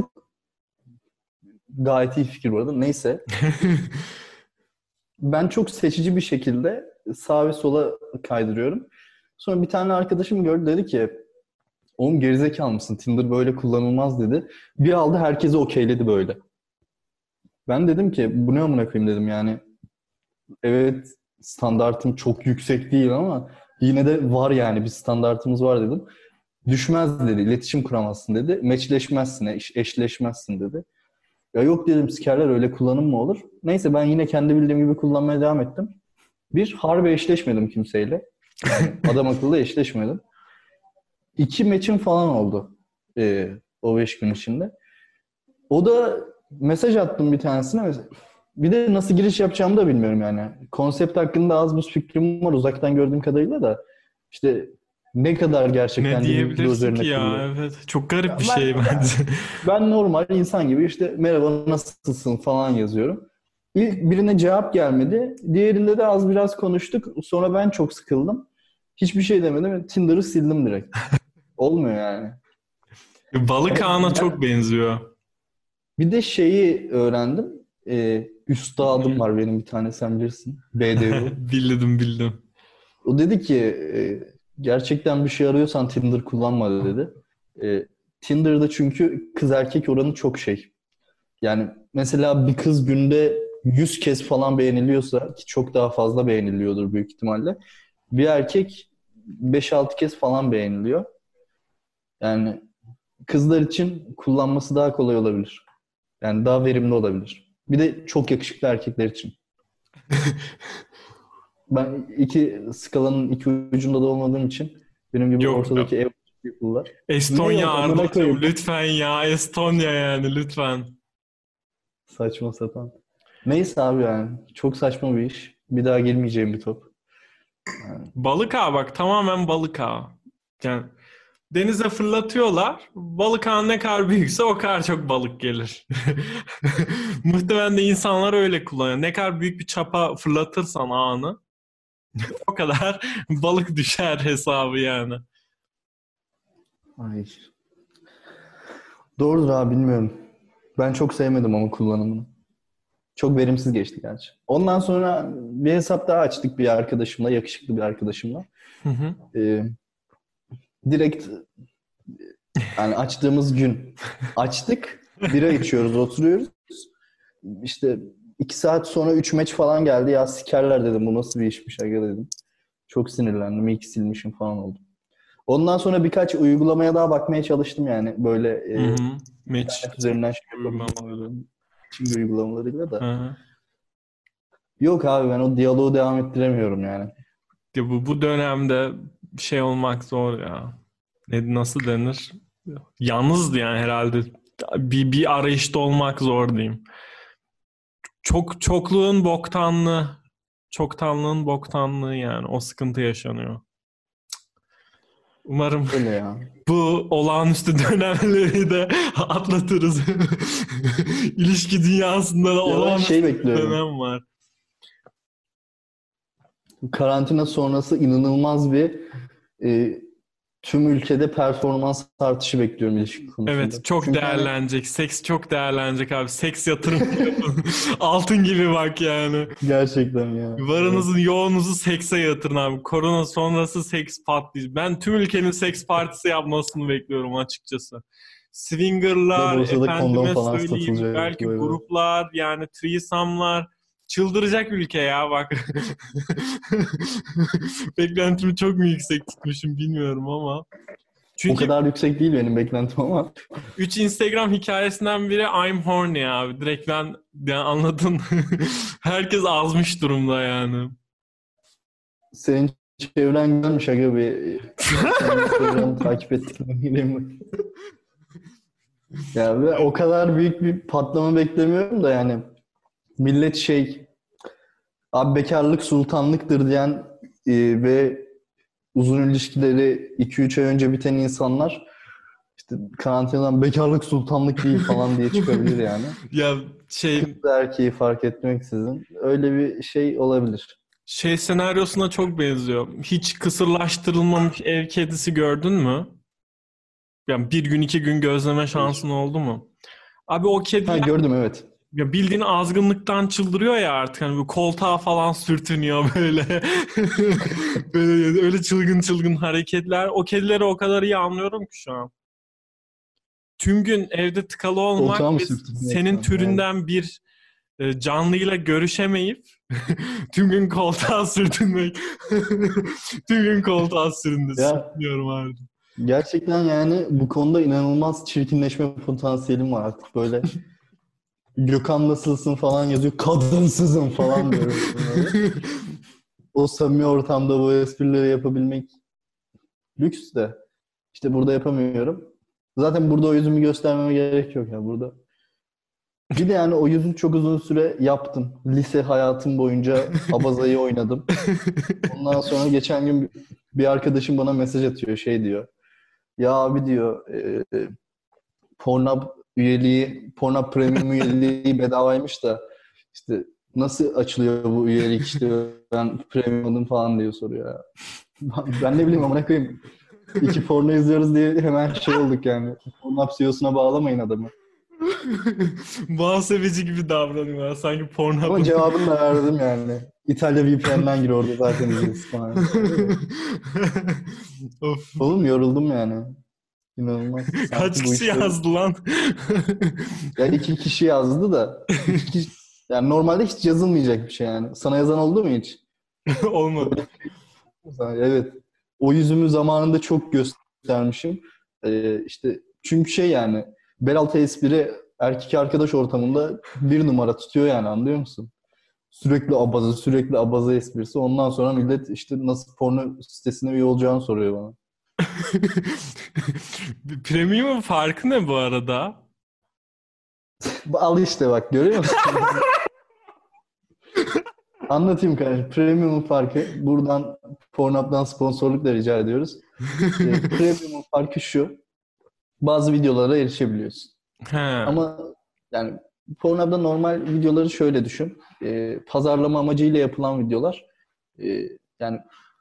gayet iyi fikir bu arada neyse ben çok seçici bir şekilde sağ ve sola kaydırıyorum. Sonra bir tane arkadaşım gördü dedi ki oğlum gerizekalı mısın? Tinder böyle kullanılmaz dedi. Bir aldı herkese okeyledi böyle. Ben dedim ki bu ne amına koyayım dedim yani. Evet standartım çok yüksek değil ama yine de var yani bir standartımız var dedim. Düşmez dedi. iletişim kuramazsın dedi. Meçleşmezsin, eş- eşleşmezsin dedi. Ya yok dedim sikerler öyle kullanım mı olur? Neyse ben yine kendi bildiğim gibi kullanmaya devam ettim. Bir, harbi eşleşmedim kimseyle. Adam akıllı eşleşmedim. İki meçim falan oldu ee, o beş gün içinde. O da mesaj attım bir tanesine. Bir de nasıl giriş yapacağımı da bilmiyorum yani. Konsept hakkında az buz fikrim var uzaktan gördüğüm kadarıyla da. İşte ne kadar gerçekten Ne diyebilirsin ki ya? kurulu. Evet. Çok garip bir ben- şey bence. Ben normal insan gibi işte merhaba nasılsın falan yazıyorum. İlk birine cevap gelmedi. Diğerinde de az biraz konuştuk. Sonra ben çok sıkıldım. Hiçbir şey demedim. Tinder'ı sildim direkt. Olmuyor yani. Balık ağına Ben- çok benziyor. Bir de şeyi öğrendim. Ee, üstadım var benim bir tane sen bilirsin. BDU. bildim bildim. O dedi ki e, gerçekten bir şey arıyorsan Tinder kullanma dedi. E, Tinder'da çünkü kız erkek oranı çok şey. Yani mesela bir kız günde 100 kez falan beğeniliyorsa ki çok daha fazla beğeniliyordur büyük ihtimalle. Bir erkek 5-6 kez falan beğeniliyor. Yani kızlar için kullanması daha kolay olabilir. Yani daha verimli olabilir. Bir de çok yakışıklı erkekler için. Ben iki skalanın iki ucunda da olmadığım için benim gibi Yok, ortadaki ev people'lar. Estonya Arda'cığım lütfen ya. Estonya yani lütfen. Saçma sapan. Neyse abi yani. Çok saçma bir iş. Bir daha girmeyeceğim bir top. Balık ağı bak tamamen balık ağı. Yani denize fırlatıyorlar. Balık ağı ne kadar büyükse o kadar çok balık gelir. Muhtemelen de insanlar öyle kullanıyor. Ne kadar büyük bir çapa fırlatırsan ağını o kadar balık düşer hesabı yani. Ay. Doğrudur abi bilmiyorum. Ben çok sevmedim ama kullanımını. Çok verimsiz geçti gerçi. Ondan sonra bir hesap daha açtık bir arkadaşımla, yakışıklı bir arkadaşımla. Hı hı. Ee, direkt yani açtığımız gün açtık. Bira içiyoruz, oturuyoruz. İşte iki saat sonra üç meç falan geldi. Ya sikerler dedim. Bu nasıl bir işmiş aga dedim. Çok sinirlendim. İyi ki silmişim falan oldu. Ondan sonra birkaç uygulamaya daha bakmaya çalıştım yani. Böyle e. Match. üzerinden şey yapabildiğim Tinder uygulamalarıyla da. Hı hı. Yok abi ben o diyaloğu devam ettiremiyorum yani. Ya bu, bu dönemde şey olmak zor ya. Ne, nasıl denir? Yalnızdı yani herhalde. Bir, bir arayışta olmak zor diyeyim. Çok çokluğun boktanlığı, çoktanlığın boktanlığı yani o sıkıntı yaşanıyor. Umarım Öyle ya. bu olağanüstü dönemleri de atlatırız. İlişki dünyasında da ben olağanüstü şey bekliyorum. dönem var. Karantina sonrası inanılmaz bir e, tüm ülkede performans artışı bekliyorum ilişki konusunda. Evet çok Çünkü hani- değerlenecek. Seks çok değerlenecek abi. Seks yatırım yapın. Altın gibi bak yani. gerçekten ya. Varınızın yoğunuzu sekse yatırın abi. Korona sonrası seks patlayacak. Ben tüm ülkenin seks partisi yapmasını bekliyorum açıkçası. Swinger'lar, efendime söyleyeyim, belki böyle. gruplar, yani threesome'lar. Çıldıracak ülke ya bak. Beklentimi çok mu yüksek tutmuşum bilmiyorum ama. O Çünkü kadar yüksek değil benim beklentim ama 3 Instagram hikayesinden biri I'm horny abi. Direkt ben yani anladın. Herkes azmış durumda yani. senin çevren görmüş aga bir Instagram'ı takip ettim. ya ve o kadar büyük bir patlama beklemiyorum da yani millet şey abi bekarlık sultanlıktır diyen e, ve uzun ilişkileri 2-3 ay önce biten insanlar işte karantinadan bekarlık sultanlık değil falan diye çıkabilir yani. Ya şey Kız erkeği fark etmeksizin öyle bir şey olabilir. şey senaryosuna çok benziyor. Hiç kısırlaştırılmamış ev kedisi gördün mü? Yani bir gün iki gün gözleme şansın oldu mu? Abi o kedi Ha gördüm evet. Ya bildiğin azgınlıktan çıldırıyor ya artık hani bu koltuğa falan sürtünüyor böyle. böyle öyle çılgın çılgın hareketler. O kedileri o kadar iyi anlıyorum ki şu an. Tüm gün evde tıkalı olmak ve senin yani? türünden bir e, canlıyla görüşemeyip tüm gün koltuğa sürtünmek. tüm gün koltuğa süründü. Ya. Sürtünüyorum abi. Gerçekten yani bu konuda inanılmaz çirkinleşme potansiyelim var artık böyle. Gökhan nasılsın falan yazıyor. Kadınsızım falan diyorum. O samimi ortamda bu esprileri yapabilmek lüks de. İşte burada yapamıyorum. Zaten burada o yüzümü göstermeme gerek yok ya burada. Bir de yani o yüzü çok uzun süre yaptım. Lise hayatım boyunca abazayı oynadım. Ondan sonra geçen gün Bir arkadaşım bana mesaj atıyor şey diyor. Ya abi diyor e, Pornhub üyeliği, Pornhub Premium üyeliği bedavaymış da işte nasıl açılıyor bu üyelik işte ben premium'um falan diye soruyor ya. Ben ne bileyim amına koyayım. İki porno izliyoruz diye hemen şey olduk yani. Pornhub CEO'suna bağlamayın adamı. Bağ sevici gibi davranıyorlar. Sanki Ama Pornhub'ın... cevabını da verdim yani. İtalya VPN'den gir orada zaten izliyoruz falan. of. Oğlum yoruldum yani. İnanılmaz. Kaç kişi işleri- yazdı lan? Ya iki kişi yazdı da. kişi- Yani normalde hiç yazılmayacak bir şey yani. Sana yazan oldu mu hiç? Olmadı. Evet. O yüzümü zamanında çok göstermişim. Ee, işte çünkü şey yani Belaltı espri erkek arkadaş ortamında bir numara tutuyor yani anlıyor musun? Sürekli abaza, sürekli abaza esprisi. Ondan sonra millet işte nasıl porno sitesine üye olacağını soruyor bana. Premium farkı ne bu arada? Al işte bak görüyor musun? Anlatayım kardeşim. Premium'un farkı. Buradan Pornhub'dan sponsorluk da rica ediyoruz. Ee, Premium'un farkı şu. Bazı videolara erişebiliyorsun. He. Ama yani Pornhub'da normal videoları şöyle düşün. Ee, pazarlama amacıyla yapılan videolar. Ee, yani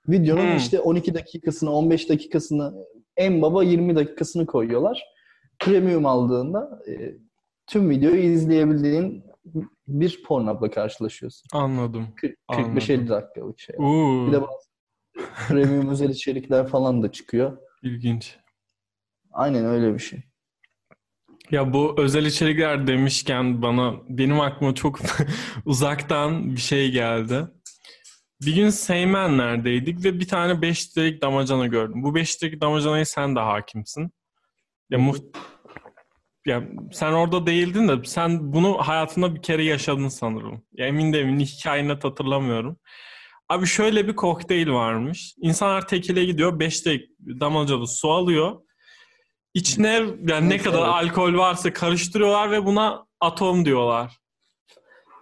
videonun Hmm. işte 12 dakikasını, 15 dakikasını, en baba 20 dakikasını koyuyorlar. Premium aldığında e, tüm videoyu izleyebildiğin bir Pornhub'la karşılaşıyorsun. Anladım. 45-50 dakikalık şey. Uuu, Bir de bazı premium özel içerikler falan da çıkıyor. ilginç. Aynen öyle bir şey. Ya bu özel içerikler demişken bana benim aklıma çok uzaktan bir şey geldi. Bir gün Seymenler'deydik ve bir tane 5 litrelik damacana gördüm. Bu 5 litrelik damacanayı sen de hakimsin. Ya, muht ya sen orada değildin de sen bunu hayatında bir kere yaşadın sanırım. Ya emin değilim hikayeni net hatırlamıyorum. Abi şöyle bir kokteyl varmış. İnsanlar tekile gidiyor 5 litrelik damacana su alıyor. İçine yani ne kadar alkol varsa karıştırıyorlar ve buna atom diyorlar.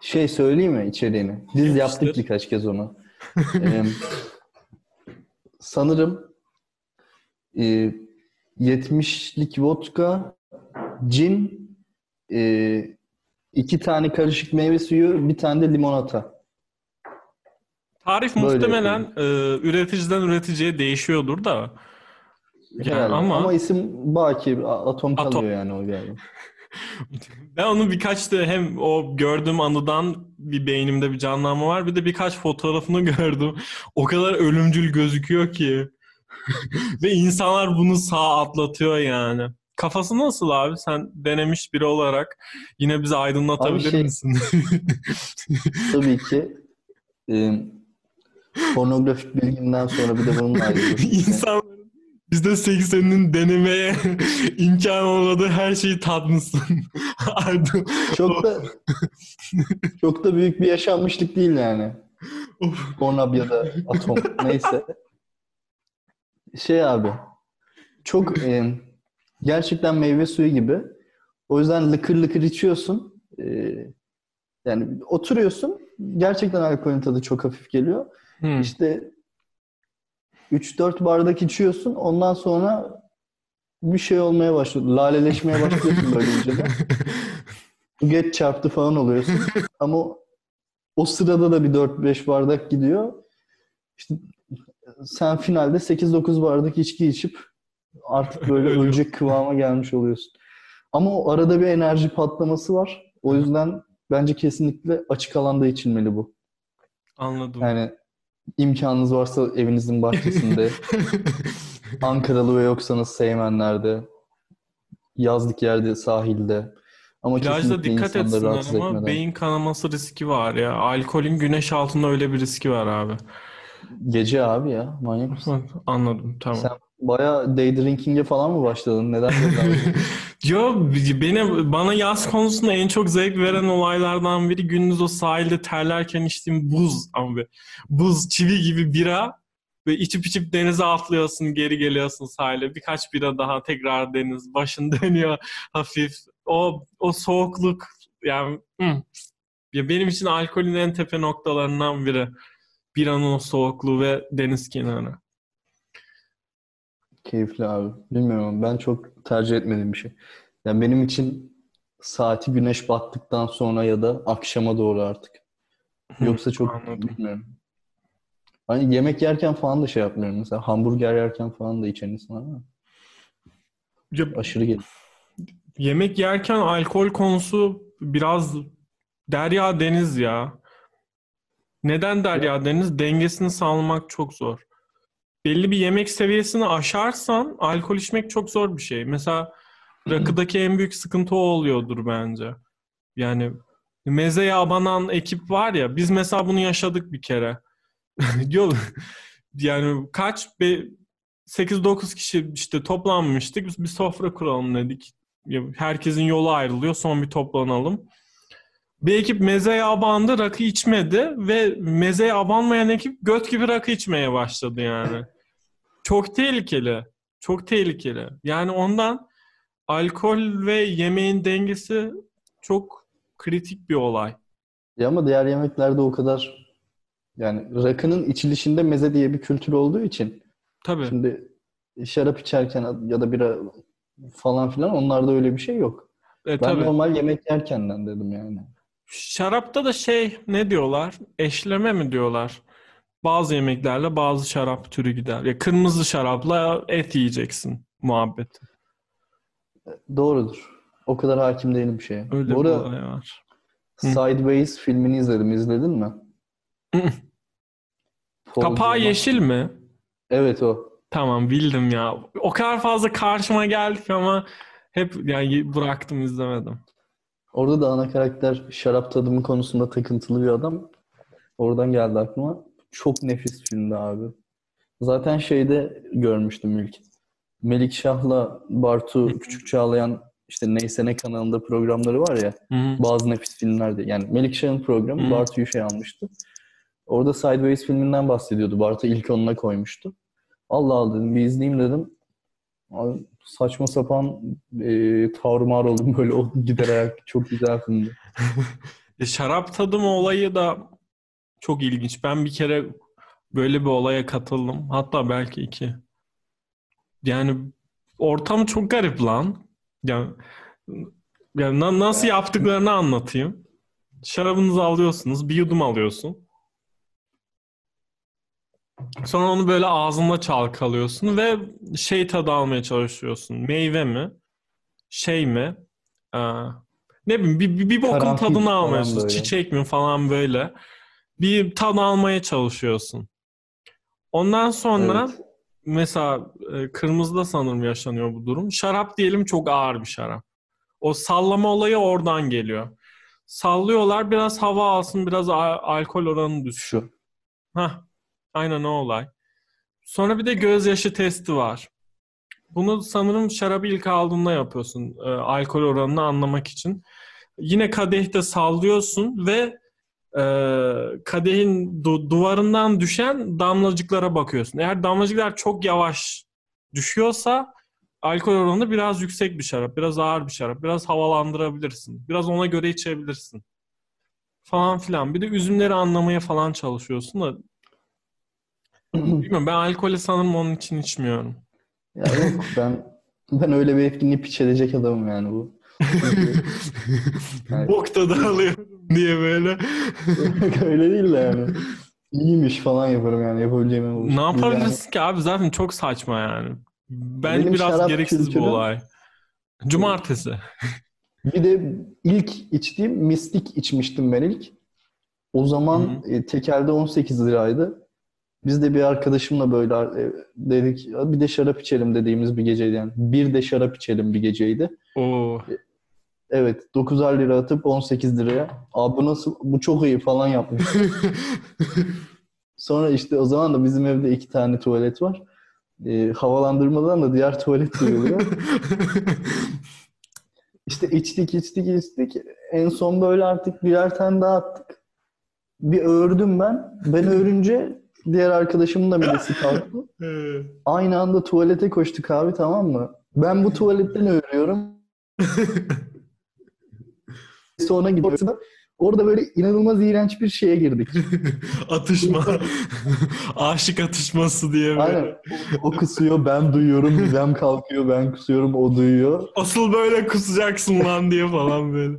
Şey söyleyeyim mi içeriğini? Biz yaptık birkaç kez onu. Ee, sanırım e, 70'lik vodka, cin, e, iki tane karışık meyve suyu, bir tane de limonata. Tarif Böyle muhtemelen e, üreticiden üreticiye değişiyordur da. Yani Herhalde. ama- Ama... isim baki atom Atom. kalıyor yani o galiba. Ben onu birkaç da hem o gördüğüm anıdan bir beynimde bir canlanma var. Bir de birkaç fotoğrafını gördüm. O kadar ölümcül gözüküyor ki. Ve insanlar bunu sağ atlatıyor yani. Kafası nasıl abi? Sen denemiş biri olarak yine bizi aydınlatabilir Abi şey- misin? Tabii ki e, pornografik bilgimden sonra bir de bununla ayrılıyorum. İnsanların %80'inin denemeye imkan olmadığı her şeyi tatmışsın. Çok da çok da büyük bir yaşanmışlık değil yani. Of. Pornhub ya da Atom. Neyse. Şey abi. Çok e, gerçekten meyve suyu gibi. O yüzden lıkır lıkır içiyorsun. E, yani oturuyorsun. Gerçekten alkolün tadı çok hafif geliyor. Hmm. İşte 3-4 bardak içiyorsun. Ondan sonra bir şey olmaya başlıyor. Laleleşmeye başlıyorsun böyle inceden. Bu geç çarptı falan oluyorsun. Ama o, sırada da bir 4-5 bardak gidiyor. İşte sen finalde 8-9 bardak içki içip artık böyle ölecek kıvama gelmiş oluyorsun. Ama o arada bir enerji patlaması var. O yüzden bence kesinlikle açık alanda içilmeli bu. Anladım. Yani imkanınız varsa evinizin bahçesinde, Ankaralı ve yoksanız Seymenler'de, yazlık yerde, sahilde. Ama Plajda dikkat etsinler ama etmeden. beyin kanaması riski var ya. Alkolün güneş altında öyle bir riski var abi. Gece abi ya, manyak mısın? Anladım tamam. Sen bayağı day drinking'e falan mı başladın? Neden? Yo beni bana yaz konusunda en çok zevk veren olaylardan biri gündüz o sahilde terlerken içtiğim buz abi. Buz çivi gibi bira ve içip içip denize atlıyorsun, geri geliyorsun sahile. Birkaç bira daha tekrar deniz, başın dönüyor hafif. O o soğukluk yani hı. ya benim için alkolün en tepe noktalarından biri. Biranın o soğukluğu ve deniz kenarı. Keyifli abi. Bilmiyorum ben çok tercih etmediğim bir şey. Yani benim için saati güneş battıktan sonra ya da akşama doğru artık. Yoksa çok anladım. bilmiyorum. Hani yemek yerken falan da şey yapmıyorum. Mesela hamburger yerken falan da içen insan ama Ya, aşırı gelir. yemek yerken alkol konusu biraz derya deniz ya. Neden derya deniz? Dengesini sağlamak çok zor. Belli bir yemek seviyesini aşarsan alkol içmek çok zor bir şey. Mesela rakıdaki en büyük sıkıntı o oluyordur bence. Yani mezeye abanan ekip var ya biz mesela bunu yaşadık bir kere. Diyor yani kaç be 8-9 kişi işte toplanmıştık. Biz bir sofra kuralım dedik. Herkesin yolu ayrılıyor. Son bir toplanalım. Bir ekip mezeye abandı, rakı içmedi ve mezeye abanmayan ekip göt gibi rakı içmeye başladı yani. Çok tehlikeli. Çok tehlikeli. Yani ondan alkol ve yemeğin dengesi çok kritik bir olay. Ya ama diğer yemeklerde o kadar yani rakının içilişinde meze diye bir kültür olduğu için Tabii. şimdi şarap içerken ya da bira falan filan onlarda öyle bir şey yok. E, Ben tabii. normal yemek yerkenden dedim yani. Şarapta da şey ne diyorlar? Eşleme mi diyorlar? Bazı yemeklerle bazı şarap türü gider. Ya kırmızı şarapla et yiyeceksin muhabbet. Doğrudur. O kadar hakim değilim bir şeye. Öyle Bu bir olay var. Hı. Sideways filmini izledim. İzledin mi? Hı. Kapağı yeşil mi? Evet o. Tamam bildim ya. O kadar fazla karşıma geldik ama hep yani bıraktım izlemedim. Orada da ana karakter şarap tadımı konusunda takıntılı bir adam. Oradan geldi aklıma. Çok nefis filmdi abi. Zaten şeyde görmüştüm ilk. Melikşah'la Bartu Küçük Çağlayan işte Neyse Ne kanalında programları var ya. Bazı nefis filmlerde. Yani Melikşah'ın programı Hı. Bartu'yu şey almıştı. Orada Sideways filminden bahsediyordu. Bartu ilk onuna koymuştu. Allah Allah dedim bir izleyeyim dedim. Abi, saçma sapan e, tarumar oldum böyle o giderek. Çok güzel filmdi. E, şarap tadım olayı da çok ilginç. Ben bir kere böyle bir olaya katıldım. Hatta belki iki. Yani ortam çok garip lan. Yani, yani na- nasıl yaptıklarını anlatayım. Şarabınızı alıyorsunuz, bir yudum alıyorsun. Sonra onu böyle ağzında çalkalıyorsun ve şey tadı almaya çalışıyorsun. Meyve mi? Şey mi? Aa, ne bileyim bir, bir, bir bokun Karanfil tadını falan çalışıyorsun. böyle. Çiçek mi falan böyle. Bir tad almaya çalışıyorsun. Ondan sonra Evet. mesela e, kırmızıda sanırım yaşanıyor bu durum. Şarap diyelim çok ağır bir şarap. O sallama olayı oradan geliyor. Sallıyorlar biraz hava alsın biraz a- alkol oranı düşsün. Hah, aynen o olay. Sonra bir de gözyaşı testi var. Bunu sanırım şarabı ilk aldığında yapıyorsun. e, alkol oranını anlamak için. Yine kadehte sallıyorsun ve e, kadehin du- duvarından düşen damlacıklara bakıyorsun. Eğer damlacıklar çok yavaş düşüyorsa alkol oranı biraz yüksek bir şarap, biraz ağır bir şarap, biraz havalandırabilirsin. Biraz ona göre içebilirsin. Falan filan. Bir de üzümleri anlamaya falan çalışıyorsun da bilmiyorum ben alkolü sanırım onun için içmiyorum. Ya yok ben ben öyle bir etkinliği piç edecek adamım yani bu. Bok tadı alıyorum diye böyle. öyle değil de yani. İyiymiş falan yaparım yani yapabileceğim en olur. Ne yapabilirsin ki abi zaten çok saçma yani. Ben Benim biraz gereksiz kültürüm- olay. Cumartesi. Bir de ilk içtiğim mistik içmiştim ben ilk. O zaman Hı e, tekelde 18 liraydı. Biz de bir arkadaşımla böyle e, dedik "Ya bir de şarap içelim dediğimiz bir geceydi yani. Bir de şarap içelim bir geceydi. Oo. Evet 9'ar lira atıp 18 liraya. Abi bu nasıl bu çok iyi falan yapmış. Sonra işte o zaman da bizim evde iki tane tuvalet var. E, havalandırmadan da diğer tuvalet duyuluyor. İşte içtik içtik içtik. En son böyle artık birer tane daha attık. Bir ördüm ben. Ben örünce diğer arkadaşımın da midesi kalktı. Aynı anda tuvalete koştuk abi tamam mı? Ben bu tuvaletten örüyorum. Sonra gidiyorum. Orada böyle inanılmaz iğrenç bir şeye girdik. Atışma. Aşık atışması diye. böyle. Aynen. O kusuyor, ben duyuyorum. Midem kalkıyor, ben kusuyorum, o duyuyor. Asıl böyle kusacaksın lan diye falan böyle.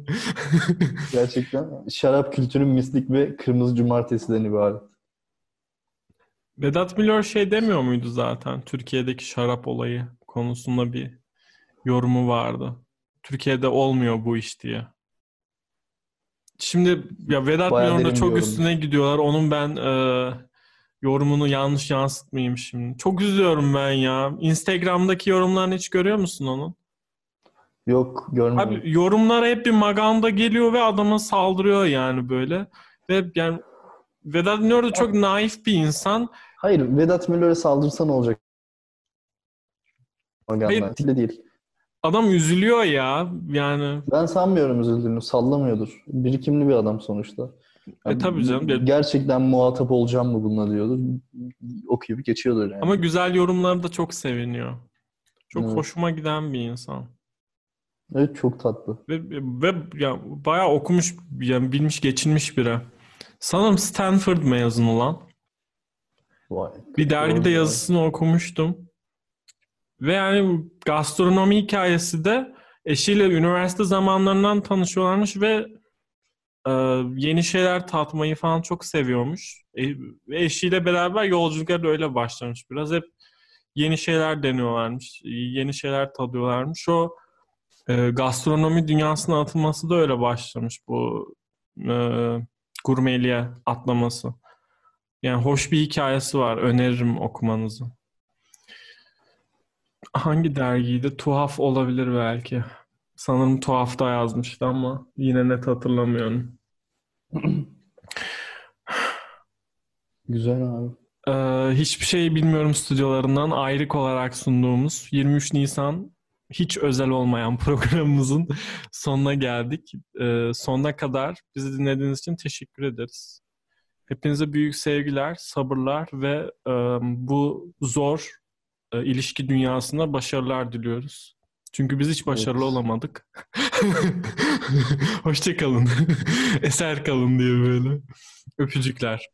Gerçekten şarap kültürü mislik ve kırmızı cumartesiden ibaret. Vedat Milor şey demiyor muydu zaten? Türkiye'deki şarap olayı konusunda bir yorumu vardı. Türkiye'de olmuyor bu iş diye. Şimdi ya Vedat Bayağı Milor'un da çok yorum. üstüne gidiyorlar. Onun ben e, yorumunu yanlış yansıtmayayım şimdi. Çok üzülüyorum ben ya. Instagram'daki yorumlarını hiç görüyor musun onun? Yok görmedim. Abi yorumlara hep bir maganda geliyor ve adama saldırıyor yani böyle. Ve yani Vedat Milor da çok naif bir insan. Hayır, Vedat Milor'a saldırsa ne olacak? Hayır. Değil. Adam üzülüyor ya. Yani Ben sanmıyorum üzüldüğünü. Sallamıyordur. Birikimli bir adam sonuçta. E tabii canım. Gerçekten muhatap olacağım mı bununla diyordur. Okuyup geçiyordur yani. ama güzel yorumları da çok seviniyor. Çok Evet. hoşuma giden bir insan. Evet çok tatlı. Ve, ve ya bayağı okumuş, yani bilmiş, geçinmiş biri. Sanırım Stanford mezunu lan. Vay. Bir dergide yazısını okumuştum. Ve yani gastronomi hikayesi de eşiyle üniversite zamanlarından tanışıyorlarmış ve e, yeni şeyler tatmayı falan çok seviyormuş. E, ve eşiyle beraber yolculuklar da öyle başlamış. Biraz hep yeni şeyler deniyorlarmış. Yeni şeyler tadıyorlarmış. O e, gastronomi dünyasına atılması da öyle başlamış bu e, gurmeliğe atlaması. Yani hoş bir hikayesi var. Öneririm okumanızı. Hangi dergiydi? Tuhaf olabilir belki. Sanırım Tuhaf'ta yazmıştı ama yine net hatırlamıyorum. Güzel abi. Ee, hiçbir şey bilmiyorum stüdyolarından ayrık olarak sunduğumuz 23 Nisan hiç özel olmayan programımızın sonuna geldik. Ee, sonuna kadar bizi dinlediğiniz için teşekkür ederiz. Hepinize büyük sevgiler, sabırlar ve e, bu zor e, ilişki dünyasında başarılar diliyoruz. Çünkü biz hiç başarılı Evet. olamadık. Hoşça kalın. Eser kalın diye böyle. Öpücükler.